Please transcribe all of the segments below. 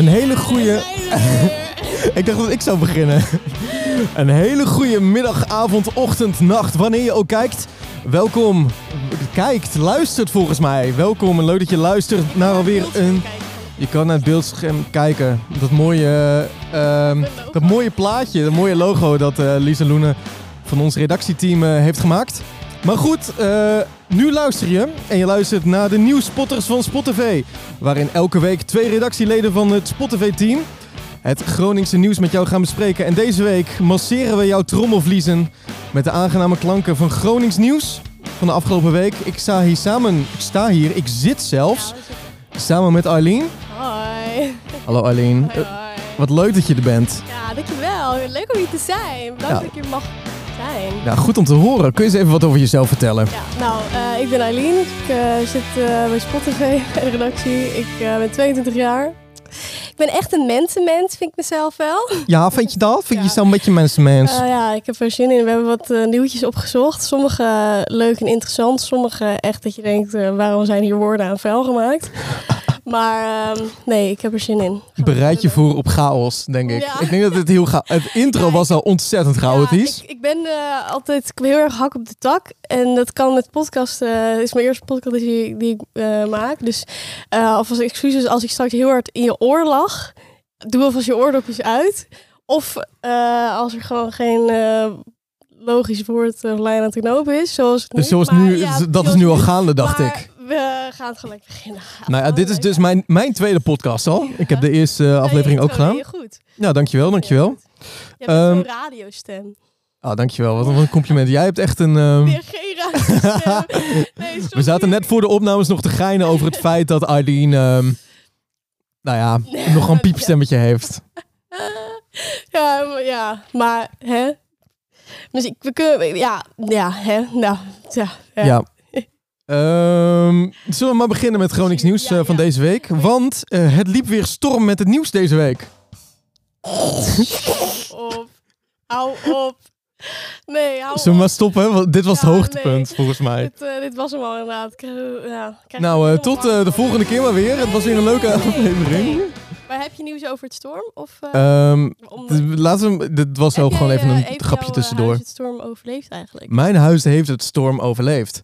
Een hele goede. ik dacht dat ik zou beginnen. Een hele goede middag, avond, ochtend, nacht, wanneer je ook kijkt. Welkom, kijkt, luistert volgens mij. Welkom en leuk dat je luistert naar alweer een. Je kan naar het beeldscherm kijken. Dat mooie, ehm, dat mooie plaatje, dat mooie logo dat eh Lisa Loenen van ons redactieteam eh, heeft gemaakt. Maar goed, eh, nu luister je en je luistert naar de nieuwspotters van SpotTV. Waarin elke week twee redactieleden van het SpotTV-team het Groningse nieuws met jou gaan bespreken. En deze week masseren we jouw trommelvliezen met de aangename klanken van Gronings nieuws van de afgelopen week. Ik sta hier samen, ik sta hier, ik zit zelfs samen met Arlene. Hoi. Hallo Arlene, Hoi, Eh, hoi. wat leuk dat je er bent. Ja, dankjewel. Leuk om hier te zijn. Bedankt Ja. dat ik hier mag zijn. Ja, goed om te horen. Kun je eens even wat over jezelf vertellen? Ja, nou, eh, ik ben Eileen. Ik eh, zit eh, bij de redactie. Ik eh, ben 22 jaar. Ik ben echt een mensenmens, vind ik mezelf wel. Ja, vind je dat? Vind je Ja. jezelf een beetje mensenmens? Ja, ik heb er zin in. We hebben wat nieuwtjes opgezocht. Sommige leuk en interessant. Sommige echt dat je denkt, waarom zijn hier woorden aan vuil gemaakt? maar ehm, nee, ik heb er zin in. Bereid je voor op chaos, denk ik. Ja. Ik denk dat het heel ga Het intro Ja, was al ontzettend chaotisch. Ja, ik, ik ben eh, altijd heel erg hak op de tak. En dat kan met podcast. eh is mijn eerste podcast die, die ik eh, maak. Dus alvast excuses als ik straks heel hard in je oor lag. Doe alvast je oordopjes uit. Of als er gewoon geen logisch woord of lijn aan te knopen is. Zoals, Dus nu. zoals Maar nu, ja, dat is zoals nu al gaande, dacht Maar ik. We gaan gelijk beginnen. Nou ja, dit is dus mijn, mijn tweede podcast al. Ik heb de eerste aflevering ook gedaan. je goed. Ja, dankjewel, dankjewel. Je hebt Ehm, een radiostem. Ah, dankjewel, wat een compliment. Jij hebt echt een... ehm, Weer geen radiostem. Nee, we zaten net voor de opnames nog te geinen over het feit dat Arlene... ehm, nou ja, nog een piepstemmetje heeft. Ja, maar, ja, maar hè? Dus ik, we kunnen, ja, ja, hè? Nou, ja. ja. Ja. Ehm, zullen we maar beginnen met Gronings nieuws Ja, eh, van deze week? Want eh, het liep weer storm met het nieuws deze week. Op. Hou op. Nee, hou Zullen we maar stoppen? Want dit was Ja, het hoogtepunt, volgens mij. Dit, eh, dit was hem al inderdaad. Krijg Nou, tot de volgende keer maar weer. Het was weer een leuke aflevering. Nee. Maar heb je nieuws over het storm? Of, eh, Ehm, laten we, dit was ook gewoon even een heeft grapje tussendoor. huis het storm overleefd eigenlijk? Mijn huis heeft het storm overleefd.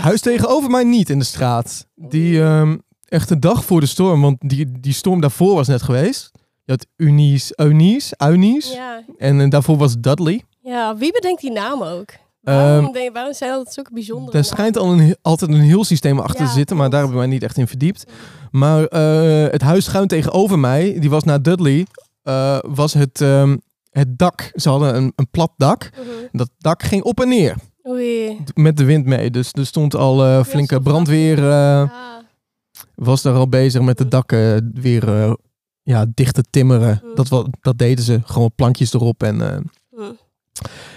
Huis tegenover mij niet in de straat. Die ehm, echt de dag voor de storm, want die, die storm daarvoor was net geweest. Had Unies, Eunice, Eunice. Ja. En eh, daarvoor was Dudley. ja, wie bedenkt die naam ook? Waarom, Ehm, denk, waarom zijn dat zulke bijzondere Daar schijnt al een, altijd een heel systeem achter Ja, te zitten, maar daar hebben we mij niet echt in verdiept. Maar eh, het huis schuin tegenover mij, die was na Dudley, eh, was het, ehm, het dak. Ze hadden een, een plat dak. Mhm. Dat dak ging op en neer. Oei. Met de wind mee. Dus er stond al eh, flinke brandweer. eh, Ja. was daar al bezig met de dakken weer eh, ja, dicht te timmeren. Mm. Dat, wa- dat deden ze. Gewoon plankjes erop. En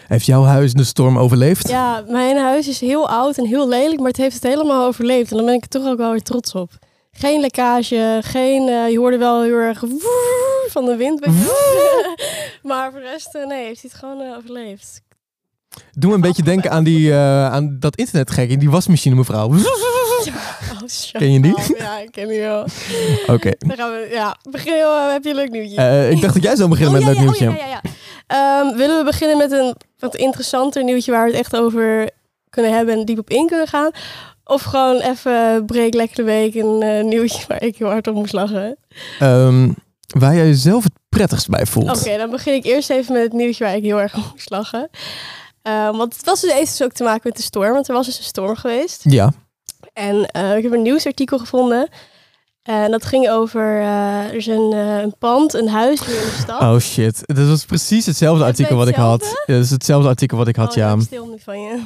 heeft jouw huis de storm overleefd? Ja, mijn huis is heel oud en heel lelijk, maar het heeft het helemaal overleefd. En daar ben ik er toch ook wel weer trots op. Geen lekkage, geen, je hoorde wel heel erg van de wind. maar voor de rest, nee, heeft hij het gewoon overleefd. Doe me een beetje denken aan, die, eh, aan dat internetgek, die wasmachine mevrouw. Oké. Oh, Ken je die? up. Ja, ik ken die wel. Dan gaan we, ja, begin, eh, heb je een leuk nieuwtje? Eh, ik dacht dat jij zou beginnen met Oh, een ja, leuk ja, nieuwtje. oh, ja, ja, ja. Ehm, willen we beginnen met een wat interessanter nieuwtje waar we het echt over kunnen hebben en diep op in kunnen gaan? Of gewoon even breek lekker de week een eh, nieuwtje waar ik heel hard op moest lachen? Ehm, waar jij jezelf het prettigst bij voelt. Oké, dan begin ik eerst even met het nieuwtje waar ik heel erg op moest lachen. Ehm, want het was dus even ook te maken met de storm, want er was dus een storm geweest. Ja. En eh, ik heb een nieuwsartikel gevonden. En dat ging over, eh, er is een, eh, een pand, een huis hier in de stad. Oh shit. Dat was precies hetzelfde artikel wat ik had. Ja, dat is hetzelfde artikel wat ik had, Oh, ja. ik stil nu van je.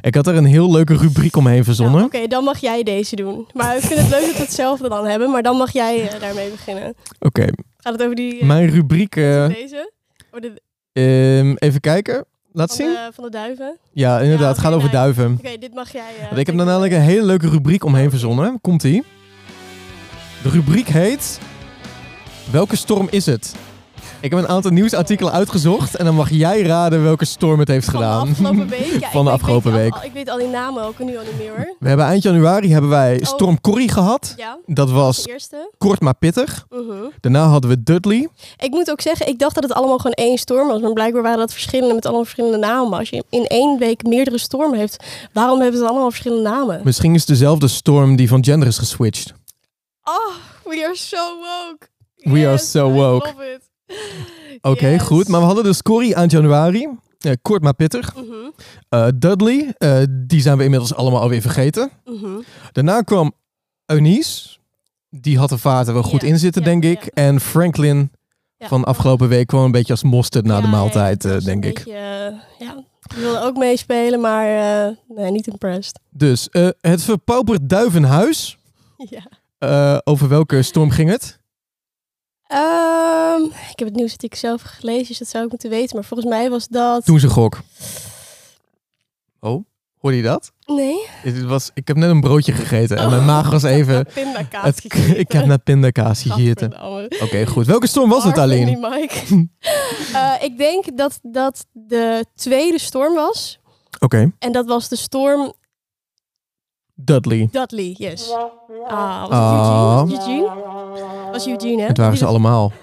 Ik had er een heel leuke rubriek omheen verzonnen. Nou, Oké, dan mag jij deze doen. Maar ik vind het leuk dat we hetzelfde dan hebben, maar dan mag jij eh, daarmee beginnen. Oké. Gaat het over die... eh, Mijn rubriek... eh, deze? De, ehm, even kijken. Laat van, zien. de, van de duiven? Ja, inderdaad. Ja, het gaat over nice. duiven. Oké, dit mag jij... Want ik heb daar namelijk een hele leuke rubriek omheen verzonnen. Komt-ie. De rubriek heet... Welke storm is het? Ik heb een aantal nieuwsartikelen uitgezocht en dan mag jij raden welke storm het heeft Van gedaan. de afgelopen week. Ja, Van de afgelopen weet week. al- ik weet al die namen ook nu al niet meer hoor. We hebben eind januari hebben wij Storm Corrie gehad. Ja, Dat was kort maar pittig. Mhm. Daarna hadden we Dudley. Ik moet ook zeggen, ik dacht dat het allemaal gewoon één storm was. Maar blijkbaar waren dat verschillende met allemaal verschillende namen. Als je in één week meerdere stormen heeft, waarom hebben ze allemaal verschillende namen? Misschien is het dezelfde storm die van gender is geswitcht. Oh, we are so woke. We are so I woke. love it. Oké, Yes. goed. Maar we hadden dus Corrie eind januari. Eh, kort maar pittig. Eh, Dudley, eh, die zijn we inmiddels allemaal alweer vergeten. mhm. Daarna kwam Eunice. Die had de vaart er wel goed Ja, in zitten, denk ik. En Franklin van afgelopen week kwam een beetje als mosterd na de maaltijd, denk ik. beetje, ja, die wilde ook meespelen, maar nee, niet impressed. Dus het verpauperd duivenhuis. Ja. Over welke storm ging het? Ehm, ik heb het nieuws dat ik zelf gelezen, dus dat zou ik moeten weten. Maar volgens mij was dat... Toen ze gok. Oh, hoorde je dat? Nee? Het was, ik heb net een broodje gegeten en mijn maag was even... Pindakaas Het, ik heb net pindakaas gegeten. Gadverdamme. Oké, goed. Welke storm was het alleen? Mike. Eh, ik denk dat dat de tweede storm was. Oké, En dat was de storm Dudley. Dudley, yes. Ah, was Ah. het Eugene? Was het Eugene? Was Eugene, hè? Het waren Die ze allemaal.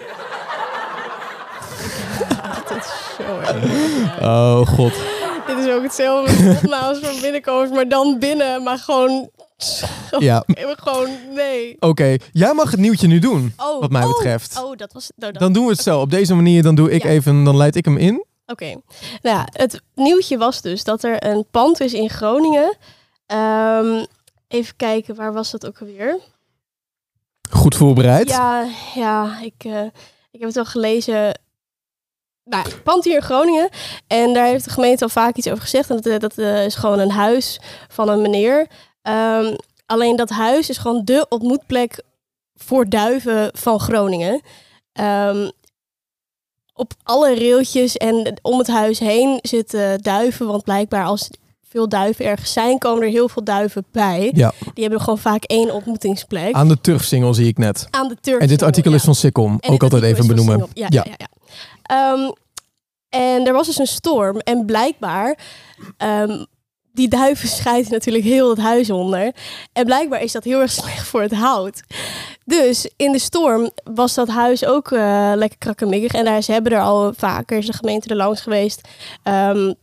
Dit is zo erg. Oh, god. Dit is ook hetzelfde opnames van binnenkomers, maar dan binnen, maar gewoon... Ja, Gewoon, nee. oké. Jij mag het nieuwtje nu doen, Oh, wat mij oh, betreft. Oh, dat was... Nou, dat- Dan doen we het zo. Op deze manier, dan doe ik Ja. even, dan leid ik hem in. Oké. Nou ja, het nieuwtje was dus dat er een pand is in Groningen. Ehm, even kijken, waar was dat ook alweer? Goed voorbereid. Ja, ja ik, eh, ik heb het al gelezen. Nou, pand hier in Groningen. En daar heeft de gemeente al vaak iets over gezegd. En dat, eh, dat eh, is gewoon een huis van een meneer. Ehm, alleen dat huis is gewoon de ontmoetplek voor duiven van Groningen. Ehm, op alle railtjes en om het huis heen zitten duiven. Want blijkbaar als veel duiven ergens zijn, komen er heel veel duiven bij. Ja. Die hebben gewoon vaak één ontmoetingsplek. Aan de turfsingel zie ik net. Aan de Turk. En dit artikel is van Sikkom. Ook altijd even benoemen. Ja. ja, ja. Ehm, en er was dus een storm. En blijkbaar, ehm, die duiven scheiden natuurlijk heel het huis onder. En blijkbaar is dat heel erg slecht voor het hout. Dus in de storm was dat huis ook eh, lekker krakkemikkig. En daar, ze hebben er al vaker, is de gemeente er langs geweest. ehm,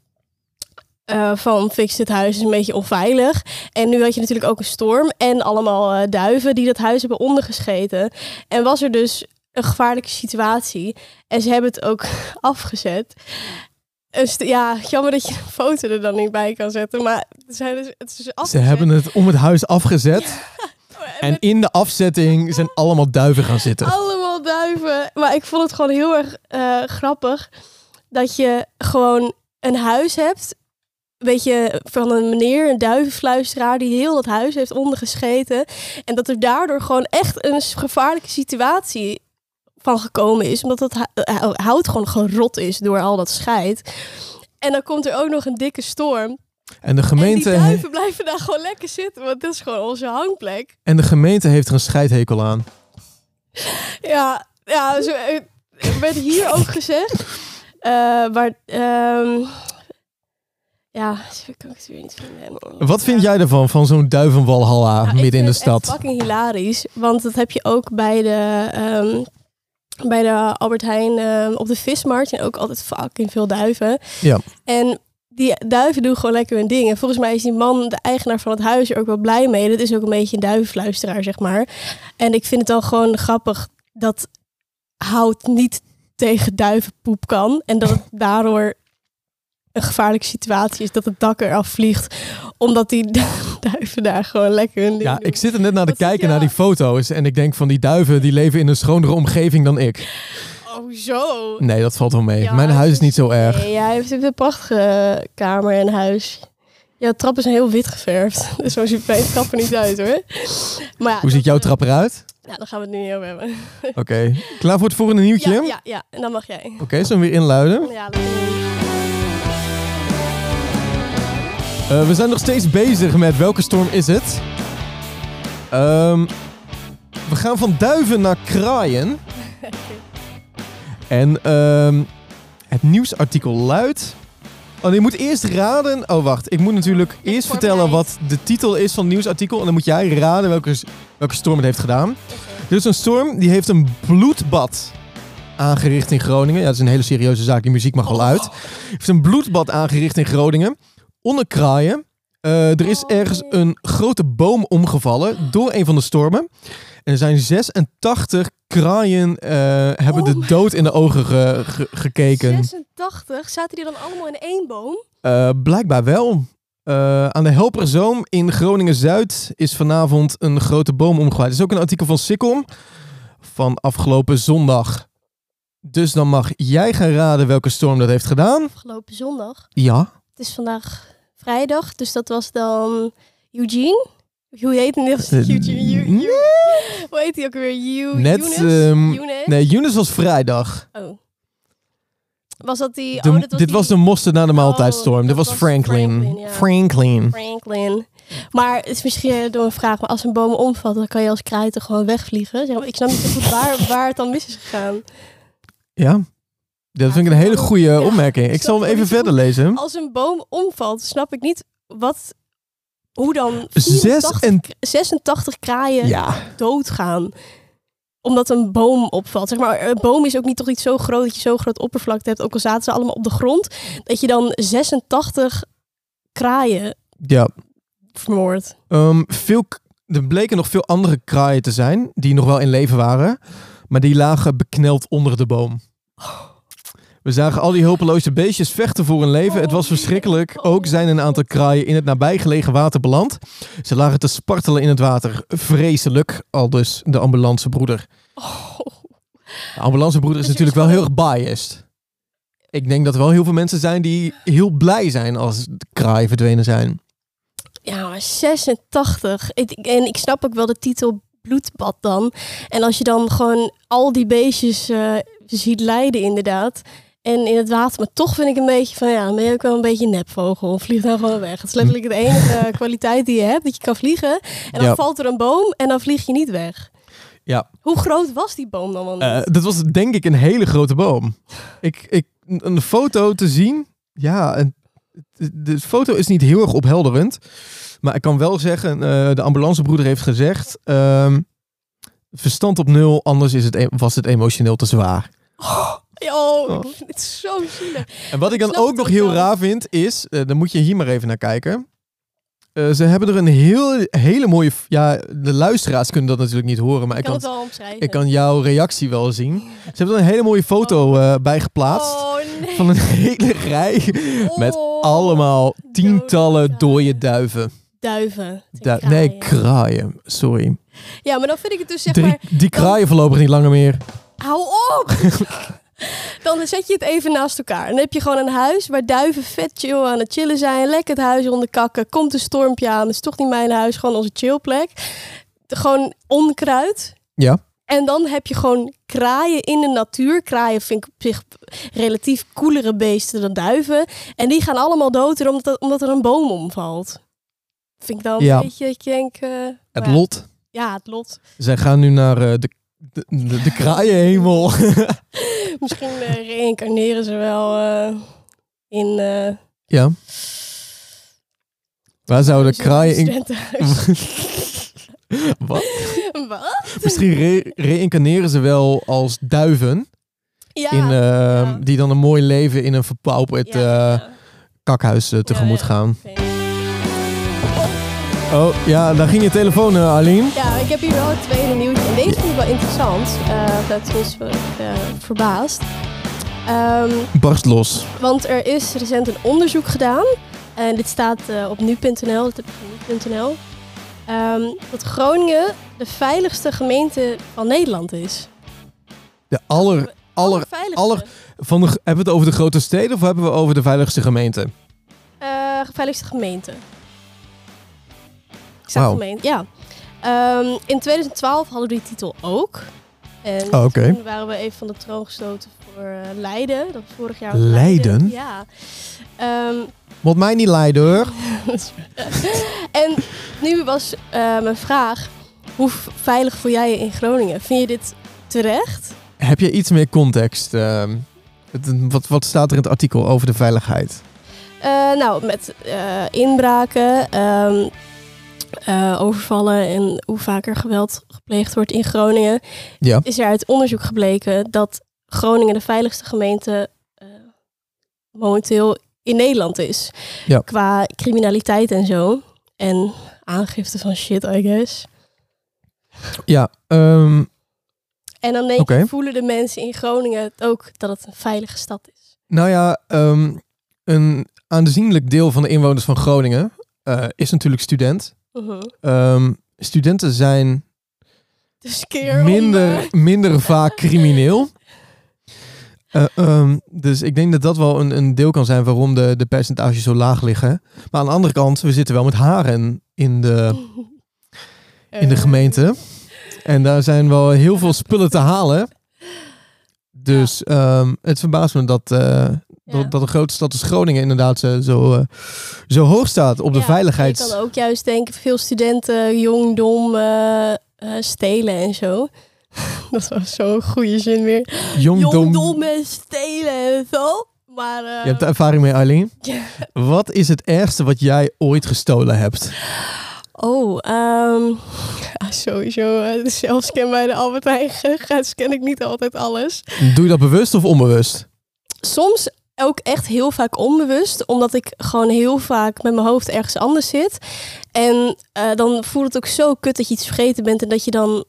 eh, van fix dit huis is een beetje onveilig. En nu had je natuurlijk ook een storm en allemaal eh, duiven die dat huis hebben ondergescheten. En was er dus een gevaarlijke situatie. En ze hebben het ook afgezet. Ja, jammer dat je een foto er dan niet bij kan zetten. Maar zijn dus, het is dus Ze hebben het om het huis afgezet. En in de afzetting zijn allemaal duiven gaan zitten. allemaal duiven. Maar ik vond het gewoon heel erg eh, grappig. Dat je gewoon een huis hebt. Weet je, van een meneer, een duivenfluisteraar, die heel dat huis heeft ondergescheten. En dat er daardoor gewoon echt een gevaarlijke situatie van gekomen is. Omdat het hu- eh, hout gewoon gerot is door al dat scheid. En dan komt er ook nog een dikke storm. En de gemeente, en die duiven blijven daar gewoon lekker zitten. Want dat is gewoon onze hangplek. en de gemeente heeft er een scheidhekel aan. Ja, ja zo, eh, werd hier ook gezegd. Eh, maar, ehm, ja, zo kan ik het weer niet vinden. Wat vind jij ervan, van zo'n duivenwalhalla ik midden in de vind het stad? fucking hilarisch. Want dat heb je ook bij de, ehm, bij de Albert Heijn ehm, op de vismarkt. En ook altijd fucking veel duiven. Ja. En die duiven doen gewoon lekker hun ding. En volgens mij is die man, de eigenaar van het huis, er ook wel blij mee. Dat is ook een beetje een duivenfluisteraar, zeg maar. En ik vind het dan gewoon grappig dat hout niet tegen duivenpoep kan. En dat het daardoor een gevaarlijke situatie is dat het dak eraf vliegt. Omdat die duiven daar gewoon lekker hun ding Ja, ik zit er net naar te kijken naar die foto's. En ik denk van die duiven, die leven in een schonere omgeving dan ik. Oh, zo. Nee, dat valt wel mee. Ja, Mijn huis is niet zo erg. Nee, ja, heeft een prachtige kamer en huis. Ja, de trappen zijn heel wit geverfd. Dus zo ziet mijn trap er niet uit hoor. Maar ja, Hoe ziet jouw trap eruit? Ja, daar gaan we het nu niet over hebben. Oké. Klaar voor het volgende nieuwtje? Ja, Oké, ja, ja. En dan mag jij. zullen we weer inluiden? Ja, dat we. Eh, we zijn nog steeds bezig met welke storm is het. Ehm, we gaan van duiven naar kraaien. En ehm, het nieuwsartikel luidt... Oh, je moet eerst raden... Oh, wacht. Ik moet natuurlijk eerst vertellen wat de titel is van het nieuwsartikel. En dan moet jij raden welke, welke storm het heeft gedaan. Dus een storm die heeft een bloedbad aangericht in Groningen. Ja, dat is een hele serieuze zaak. Die muziek mag wel uit. heeft een bloedbad aangericht in Groningen. Onder kraaien. Eh, er is Oh, ergens een grote boom omgevallen door een van de stormen. En er zijn 86 kraaien eh, hebben de dood in de ogen ge- ge- gekeken. 86, zaten die dan allemaal in één boom? Eh, blijkbaar wel. Eh, aan de Helperzoom in Groningen-Zuid is vanavond een grote boom omgewaaid. Er is ook een artikel van Sikkom van afgelopen zondag. Dus dan mag jij gaan raden welke storm dat heeft gedaan. Afgelopen zondag. Ja. Het is vandaag vrijdag, dus dat was dan Eugene. Hoe heet hij? Eh, Eugene. Hoe heet hij ook weer? Net, Eunice? ehm, Eunice? Nee, Younes was vrijdag. Oh. Was dat die... De- oh, dat was dit die was de mosterd na de maaltijdstorm. Oh, dit was was Franklin. Franklin, ja. Franklin. Franklin. Maar het is misschien door een vraag, maar als een boom omvalt, dan kan je als toch gewoon wegvliegen? Zeg maar, ik snap niet zo goed waar, waar het dan mis is gegaan. Ja. Dat vind ik een hele goede Ja, opmerking. Ik zal hem even verder lezen. Als een boom omvalt, snap ik niet wat, hoe dan Zes 84, en... 86 kraaien Ja. doodgaan. Omdat een boom opvalt. Zeg maar, een boom is ook niet toch niet zo groot dat je zo groot oppervlakte hebt. Ook al zaten ze allemaal op de grond. Dat je dan 86 kraaien Ja. vermoordt. Ehm, veel, er bleken nog veel andere kraaien te zijn die nog wel in leven waren. Maar die lagen bekneld onder de boom. We zagen al die hulpeloze beestjes vechten voor hun leven. Het was verschrikkelijk. Ook zijn een aantal kraaien in het nabijgelegen water beland. Ze lagen te spartelen in het water. Vreselijk, al dus de ambulancebroeder. Oh. De ambulancebroeder is Dus natuurlijk wel was heel erg biased. Ik denk dat er wel heel veel mensen zijn die heel blij zijn als de kraaien verdwenen zijn. Ja, maar 86. Ik, en ik snap ook wel de titel bloedbad dan. En als je dan gewoon al die beestjes eh, ziet lijden inderdaad. En in het water. Maar toch vind ik een beetje van ja, dan ben je ook wel een beetje een nepvogel. Vlieg nou gewoon weg. Het is letterlijk de enige kwaliteit die je hebt. Dat je kan vliegen. En dan Ja. valt er een boom en dan vlieg je niet weg. Ja. Hoe groot was die boom dan? Eh, dat was denk ik een hele grote boom. Ik, ik, een foto te zien. Ja, de foto is niet heel erg ophelderend. Maar ik kan wel zeggen, eh, de ambulancebroeder heeft gezegd... ehm, verstand op nul, anders is het, e- was het emotioneel te zwaar. oh, oh. ik vind het zo zielig. En wat ik Ik dan ook nog heel wel. raar vind, is... eh, dan moet je hier maar even naar kijken. Eh, ze hebben er een heel, hele mooie... Ja, de luisteraars kunnen dat natuurlijk niet horen, maar Ik ik kan kan, het wel omschrijven. ik kan jouw reactie wel zien. Ze hebben er een hele mooie foto eh, bij geplaatst. Oh nee. Van een hele rij met Oh, allemaal tientallen dode duiven. duiven. Du- nee, kraaien. Sorry. Ja, maar dan vind ik het dus zeg maar... die kraaien voorlopig niet langer meer. Hou op! dan zet je het even naast elkaar. Dan heb je gewoon een huis waar duiven vet chill aan het chillen zijn. Lekker het huis onder kakken. Komt een stormpje aan. Het is toch niet mijn huis, gewoon onze chillplek. Gewoon onkruid. Ja. En dan heb je gewoon kraaien in de natuur. Kraaien vind ik op zich relatief koelere beesten dan duiven. En die gaan allemaal dood omdat, omdat er een boom omvalt. Vind ik dan Ja. een beetje je denkt... eh, Het lot. Ja, het lot. Zij gaan nu naar eh, de, de, de, de kraaienhemel. Misschien eh, reïncarneren ze wel eh, in... eh, ja. Waar zouden kraaien in... Wat? Wat? Misschien re- reïncarneren ze wel als duiven. Ja. in, ja. Die dan een mooi leven in een verpauperd ja, kakhuis tegemoet gaan. Oh, ja, daar ging je telefoon, eh, Arlene. Ja, ik heb hier wel het tweede nieuwtje. En deze vind ik wel interessant. Eh dat is wel uh, verbaasd. Ehm, Barst los. want er is recent een onderzoek gedaan. En dit staat eh, op nu.nl. Dat heb ik van nu.nl. Ehm, dat Groningen de veiligste gemeente van Nederland is. De aller, aller, aller- van de, hebben we het over de grote steden of hebben we het over de veiligste gemeente? Eh, veiligste gemeente. Wauw. gemeente, ja. Ehm, in 2012 hadden we die titel ook. En Oh, toen waren we even van de troon gestoten voor eh, Leiden. Dat vorig jaar. Leiden? Ja. Moet mij niet leiden hoor. en nu was eh, mijn vraag. Hoe veilig voel jij je in Groningen? Vind je dit terecht? Heb je iets meer context? ehm, het- wat, wat staat er in het artikel over de veiligheid? Eh, nou, met inbraken, eh, overvallen en hoe vaker geweld gepleegd wordt in Groningen, Ja. is er uit onderzoek gebleken dat Groningen de veiligste gemeente eh, momenteel in Nederland is. Ja. Qua criminaliteit en zo. En aangifte van shit, I guess. Ja, ehm, En dan denk ik, voelen de mensen in Groningen het ook dat het een veilige stad is. nou ja, ehm, een aanzienlijk deel van de inwoners van Groningen eh, is natuurlijk student. Mhm. Ehm, studenten zijn Dus om, minder, minder vaak crimineel. Eh, ehm, dus ik denk dat dat wel een, een deel kan zijn waarom de, de percentages zo laag liggen. Maar aan de andere kant, we zitten wel met haren in de, in de eh, gemeente. En daar zijn wel heel veel spullen te halen. Dus ehm, het verbaast me dat, eh, ja. dat, dat de grote stad als Groningen inderdaad zo, zo, eh, zo hoog staat op de Ja, veiligheids... Je kan ook juist denken, veel studenten jong, dom eh, eh, stelen en zo. Dat was zo'n goede zin weer. Jong, Jong, dom. dom en stelen en zo. Maar eh, Je hebt de ervaring mee, Eileen. ja. Wat is het ergste wat jij ooit gestolen hebt? Oh, ehm, sowieso. eh, de zelfscan bij de Albert Heijn scan ik niet altijd alles. Doe je dat bewust of onbewust? Soms ook echt heel vaak onbewust, omdat ik gewoon heel vaak met mijn hoofd ergens anders zit. En eh, dan voelt het ook zo kut dat je iets vergeten bent en dat je dan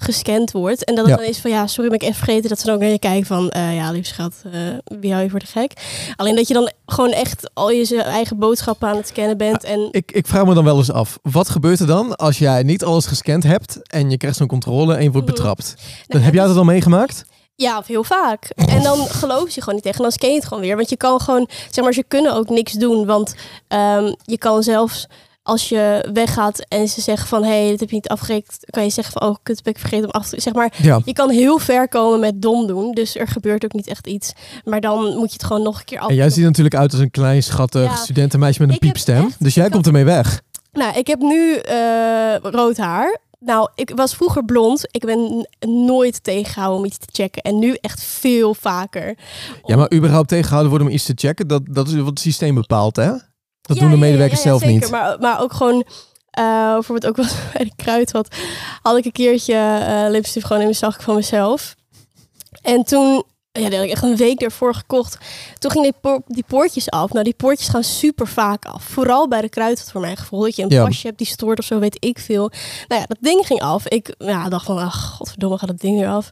gescand wordt. En dat het Ja. dan is van ja, sorry, ben ik even vergeten. Dat ze dan ook naar je kijken van eh, ja, lief schat, eh, wie hou je voor de gek? Alleen dat je dan gewoon echt al je eigen boodschappen aan het scannen bent. En Ik, ik vraag me dan wel eens af. Wat gebeurt er dan als jij niet alles gescand hebt en je krijgt zo'n controle en je wordt Mhm. betrapt? Nou, Dan heb jij dat al meegemaakt? Ja, of heel vaak. En dan geloof je gewoon niet tegen. En dan scan je het gewoon weer. Want je kan gewoon, zeg maar, ze kunnen ook niks doen. Want ehm, je kan zelfs als je weggaat en ze zeggen van... hé, hey, dit heb je niet afgerekend. kan je zeggen van, oh, kut, ben ik vergeten om af te... Zeg maar, Ja. je kan heel ver komen met dom doen. Dus er gebeurt ook niet echt iets. Maar dan moet je het gewoon nog een keer af. En jij ziet natuurlijk uit als een klein schattig Ja. studentenmeisje met een Ik piepstem. dus jij komt ermee weg. Nou, ik heb nu eh, rood haar. Nou, ik was vroeger blond. Ik ben nooit tegengehouden om iets te checken. En nu echt veel vaker. Ja, maar überhaupt tegengehouden worden om iets te checken, dat, dat is wat het systeem bepaalt, hè? Dat Ja, doen de medewerkers ja, ja, zelf zeker. niet. Maar, maar ook gewoon, eh, bijvoorbeeld ook wel bij de kruidvat, had ik een keertje eh lipstift gewoon in mijn zak van mezelf. En toen, ja, die had ik echt een week ervoor gekocht. Toen ging die, po- die poortjes af. Nou, die poortjes gaan super vaak af. Vooral bij de kruidvat voor mijn gevoel. Dat je een Ja. pasje hebt die stoort of zo, weet ik veel. Nou ja, dat ding ging af. Ik ja, dacht van, ach, godverdomme, gaat dat ding weer af.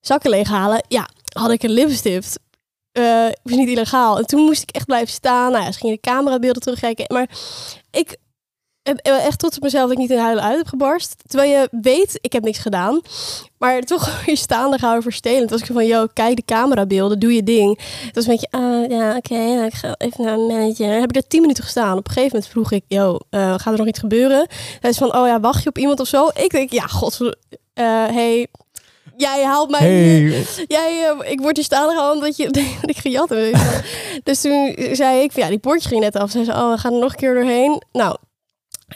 Zakken leeghalen. Ja, had ik een lipstift. Eh was niet illegaal. En toen moest ik echt blijven staan. Nou ja, ze gingen de camerabeelden terugkijken. Maar ik echt trots op mezelf dat ik niet in huilen uit heb gebarst. Terwijl je weet, ik heb niks gedaan. Maar toch weer staande stelen. Toen was ik van, yo, kijk de camerabeelden, doe je ding. Het was een beetje, ah, ja, oké, nou, ik ga even naar een manager. Dan heb ik er tien minuten gestaan. Op een gegeven moment vroeg ik, yo, eh, gaat er nog iets gebeuren? Hij is van, oh ja, wacht je op iemand of zo? Ik denk, ja, god, eh hey, jij haalt mij Hey, Jij, eh, ik word hier staande gehouden omdat je dat ik gejat heb. dus toen zei ik, ja, die poortje ging net af. Ze zei, oh, we gaan er nog een keer doorheen. Nou,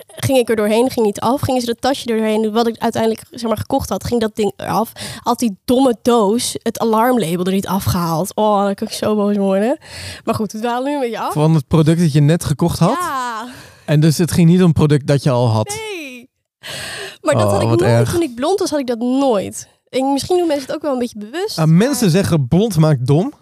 ging ik er doorheen, ging niet af. Gingen ze dat tasje er doorheen. Wat ik uiteindelijk zeg maar, gekocht had, ging dat ding eraf. Had die domme doos het alarmlabel er niet afgehaald. Oh, dan kan ik zo boos worden. Maar goed, we dwalen nu een beetje af. van het product dat je net gekocht had. Ja, En dus het ging niet om product dat je al had. nee. Maar dat Oh, had ik nooit. erg. Toen ik blond was, had ik dat nooit. Ik, misschien doen mensen het ook wel een beetje bewust. Ah, mensen zeggen blond maakt dom.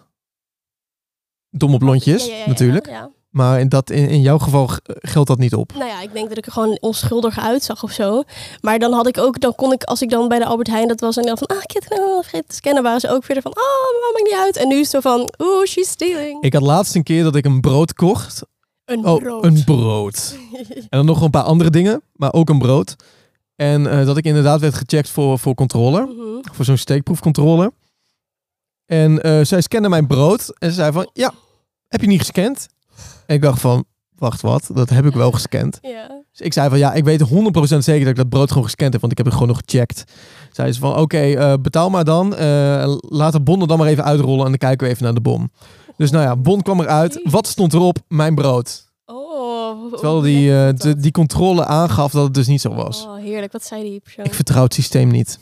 Domme blondjes, Ja, ja, ja, natuurlijk. ja. Maar in, dat, in, in jouw geval geldt dat niet op. Nou ja, ik denk dat ik er gewoon onschuldig uitzag of zo. Maar dan had ik ook, dan kon ik, als ik dan bij de Albert Heijn dat was en dan van, ah, ik heb het nou vergeten te scannen, waren ze ook weer van, oh, maar maakt niet uit. En nu is het zo van, oeh, she's stealing. Ik had laatst een keer dat ik een brood kocht. Een Oh, brood. een brood. En dan nog een paar andere dingen, maar ook een brood. En eh, dat ik inderdaad werd gecheckt voor, voor controle. Mhm. Voor zo'n steekproefcontrole. En eh, zij scande mijn brood. En ze zei van, ja, heb je niet gescand? En ik dacht van, wacht wat, dat heb ik wel gescand. Ja. Dus ik zei van, ja, ik weet 100% zeker dat ik dat brood gewoon gescand heb. Want ik heb het gewoon nog gecheckt. Zei ze van, oké, eh, betaal maar dan. Eh, laat de bon er dan maar even uitrollen. En dan kijken we even naar de bon. Dus nou ja, bon kwam eruit. Wat stond erop? Mijn brood. Oh, Terwijl die, eh, de- die controle aangaf dat het dus niet zo was. Oh, heerlijk. Wat zei die persoon? Ik vertrouw het systeem niet.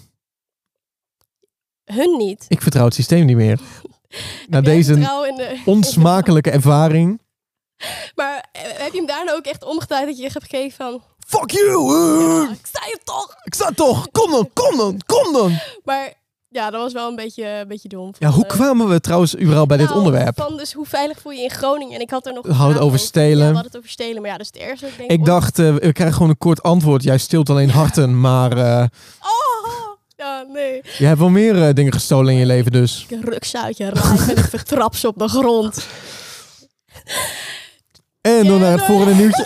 hun niet. Ik vertrouw het systeem niet meer. Na deze de- onsmakelijke ervaring. Maar eh, heb je hem daarna ook echt omgedraaid dat je hebt gegeven van... Fuck you! eh, "Ah, ik sta je toch! Ik sta toch! Kom dan, kom dan, kom dan! Maar ja, dat was wel een beetje, een beetje dom. Ja, hoe Eh, kwamen we trouwens überhaupt bij dit nou, onderwerp? Van dus hoe veilig voel je in Groningen? En ik had er nog. We hadden het over stelen. Ja, we hadden het over stelen. Maar ja, dat is het eerste. Ik, denk, Ik dacht, we krijgen gewoon een kort antwoord. Jij stilt alleen harten, maar eh, Oh, ja, nee. je hebt wel meer dingen gestolen in je leven dus. Ik ruk ze uit je lijf en ik vertrap ze op de grond. En door Ja, naar het volgende nieuwtje.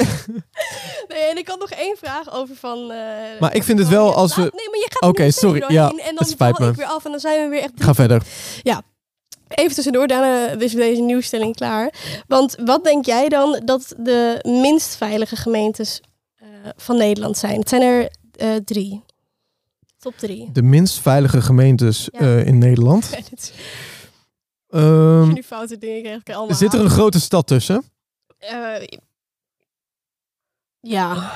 Nee, en ik had nog één vraag over van... eh, Maar ik vind het wel ja, als we- laat- Nee, maar je gaat Oké, sorry, ja, En het dan spijt val me. ik weer af en dan zijn we weer echt... Ga verder. Even tussendoor, daarna is deze nieuwstelling klaar. Want wat denk jij dan dat de minst veilige gemeentes eh, van Nederland zijn? Het zijn er eh, drie. Top drie. De minst veilige gemeentes Ja. eh, in Nederland. Ehm, Als je nu foute dingen krijgt, kan je allemaal zit er een grote stad tussen? Eh, ja.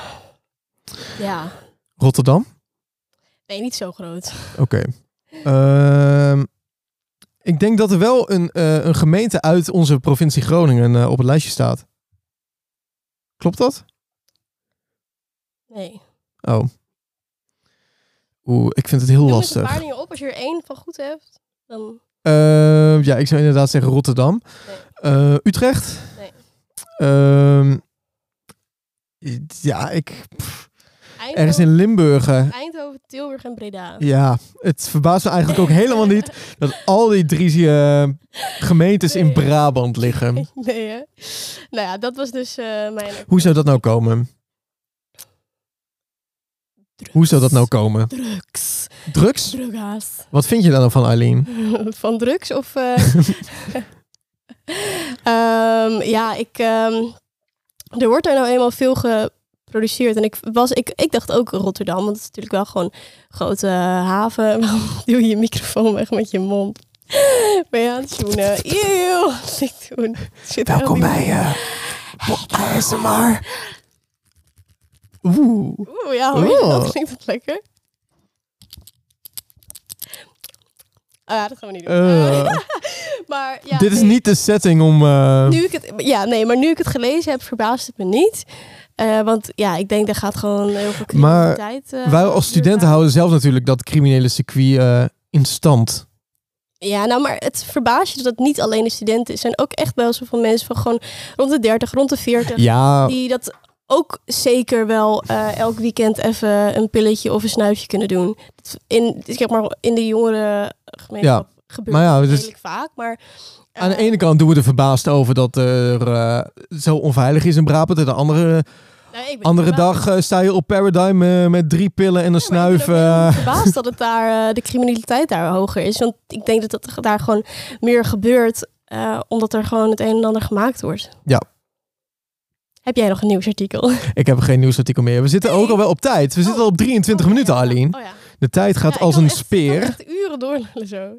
Ja. Rotterdam? Nee, niet zo groot. Oké. Ehm, ik denk dat er wel een, eh, een gemeente uit onze provincie Groningen eh, op het lijstje staat. Klopt dat? Nee. Oh. Oeh, ik vind het heel Noem eens een lastig. paar dingen op. Als je er één van goed hebt, dan... Ehm, ja, ik zou inderdaad zeggen Rotterdam. Eh, Utrecht? Ehm, ja, ik... pff, ergens in Limburg. eh, Eindhoven, Tilburg en Breda. Ja, het verbaast me eigenlijk ook helemaal niet dat al die drie gemeentes in. Brabant liggen. Nee, hè? Nou ja, dat was dus eh, mijn... Hoe zou dat nou komen? Hoe zou dat nou komen? Drugs. Drugs? Druga's. Wat vind je daar dan van, Eileen? Van drugs of... eh? Ehm, ja, ik... ehm, er wordt er nou eenmaal veel geproduceerd. En ik, was, ik, ik dacht ook Rotterdam, want het is natuurlijk wel gewoon een grote haven. Waarom doe je je microfoon weg met je mond? Ben je aan het zoenen? Eeuw, wat ik doen. Zit Welkom bij uh, ASMR. Oeh. Oeh, ja, hoor je dat? Klinkt dat lekker? Ah, ja, dat gaan we niet doen. Eh, maar ja, dit is nee. niet de setting om... eh, Nu ik het, ja, nee, maar nu ik het gelezen heb, verbaast het me niet. Eh, want ja, ik denk, daar gaat gewoon heel veel Maar criminaliteit... eh, wij als studenten houden zelf natuurlijk dat criminele circuit in stand. Ja, nou, maar het verbaast je dat het niet alleen de studenten is. Er zijn ook echt wel zoveel mensen van gewoon rond de 30, rond de 40... Ja, die dat ook zeker wel elk weekend even een pilletje of een snuifje kunnen doen. In, zeg maar, in de jongere gemeenschap gebeurt maar ja, dat dus- redelijk vaak. Maar, aan de eh, ene kant doen we er verbaasd over dat er eh, zo onveilig is in Brabant. En de andere, nou, ik andere dag eh, sta je op Paradigm met drie pillen en een Ja, ik snuif. ben eh. verbaasd dat het daar, de criminaliteit daar hoger is. Want ik denk dat het daar gewoon meer gebeurt, omdat er gewoon het een en ander gemaakt wordt. Ja. Heb jij nog een nieuwsartikel? Ik heb geen nieuwsartikel meer. We zitten ook al wel op tijd. We zitten al op 23 Oh, minuten, ja. Arlene. Oh, ja. De tijd gaat Ja, als een speer. echt uren doorlullen zo.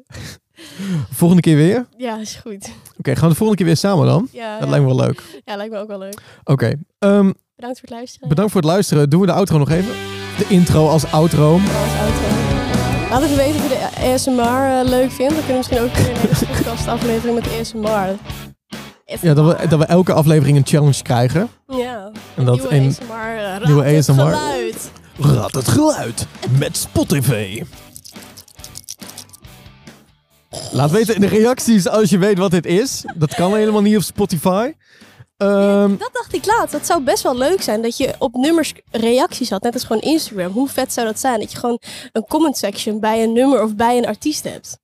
Volgende keer weer? Oké, Ja, is goed. gaan we de volgende keer weer samen dan? Ja, Dat ja. lijkt me wel leuk. ja, lijkt me ook wel leuk. Oké, ehm, Bedankt voor het luisteren. bedankt voor het luisteren. Doen we de outro nog even? De intro als outro. Als outro. Laat even weten of je de ASMR eh, leuk vindt. Dan kunnen we misschien ook weer de podcast aflevering met ASMR. Ja, dat we, dat we elke aflevering een challenge krijgen. Ja. En dat nieuwe ASMR. eh, nieuwe ASMR. geluid. Raad het geluid met Spotify. Laat weten in de reacties als je weet wat dit is. Dat kan helemaal niet op Spotify. Ehm, Dat dacht ik laatst. Dat zou best wel leuk zijn. Dat je op nummers reacties had. Net als gewoon Instagram. Hoe vet zou dat zijn? Dat je gewoon een comment section bij een nummer of bij een artiest hebt.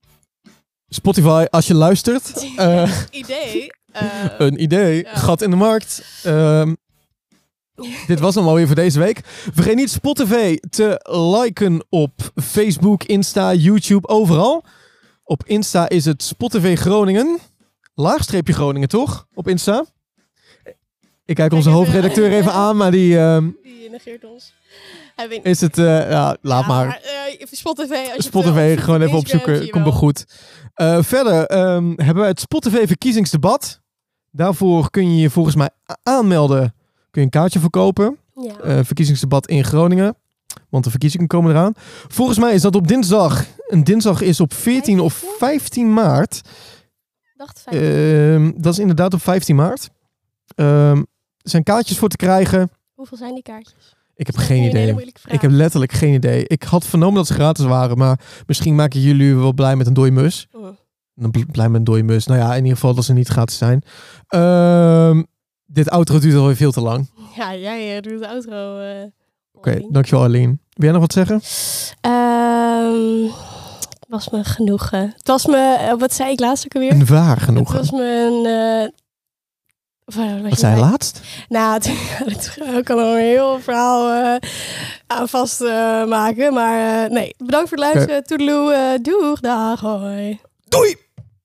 Spotify, als je luistert. eh, Idee. eh, een idee. Ja. Gat in de markt. Ehm, dit was hem alweer voor deze week. Vergeet niet Spotify te liken op Facebook, Insta, YouTube, overal. Op Insta is het Spotify Groningen. Laagstreepje Groningen, toch? Op Insta. Ik kijk onze hoofdredacteur even aan, maar die ehm, die negeert ons. Hij weet is het... eh, ja, laat Ja, maar. eh. Als je Spotify, eh, opzoekt gewoon even opzoeken. Komt wel goed. Eh, verder ehm, hebben we het Spotify verkiezingsdebat. Daarvoor kun je je volgens mij aanmelden. Kun je een kaartje verkopen. Ja. Eh, verkiezingsdebat in Groningen. Want de verkiezingen komen eraan. Volgens mij is dat op dinsdag. En dinsdag is op 14 of 15 maart. Dacht fijn. Ehm, dat is inderdaad op 15 maart. Ehm, er zijn kaartjes voor te krijgen. Hoeveel zijn die kaartjes? Ik heb geen idee. Ik heb letterlijk geen idee. Ik had vernomen dat ze gratis waren, maar misschien maken jullie wel blij met een dode mus. Oh. Dan blij met een dode mus. Nou ja, in ieder geval dat ze niet gratis zijn. Ehm, dit outro duurt alweer veel te lang. Ja, jij eh, doet de outro. eh, Oké, dankjewel Aline. Wil jij nog wat zeggen? Het was me genoegen. Het was me, eh, wat zei ik laatst ook alweer? Een waar Het genoegen. was me een... Wat zei je laatst? Nou, het, het kan er een heel verhaal eh, aan vast maken. Maar nee, bedankt voor het luisteren. Toedeloe, eh, doeg, dag, hoi. Doei!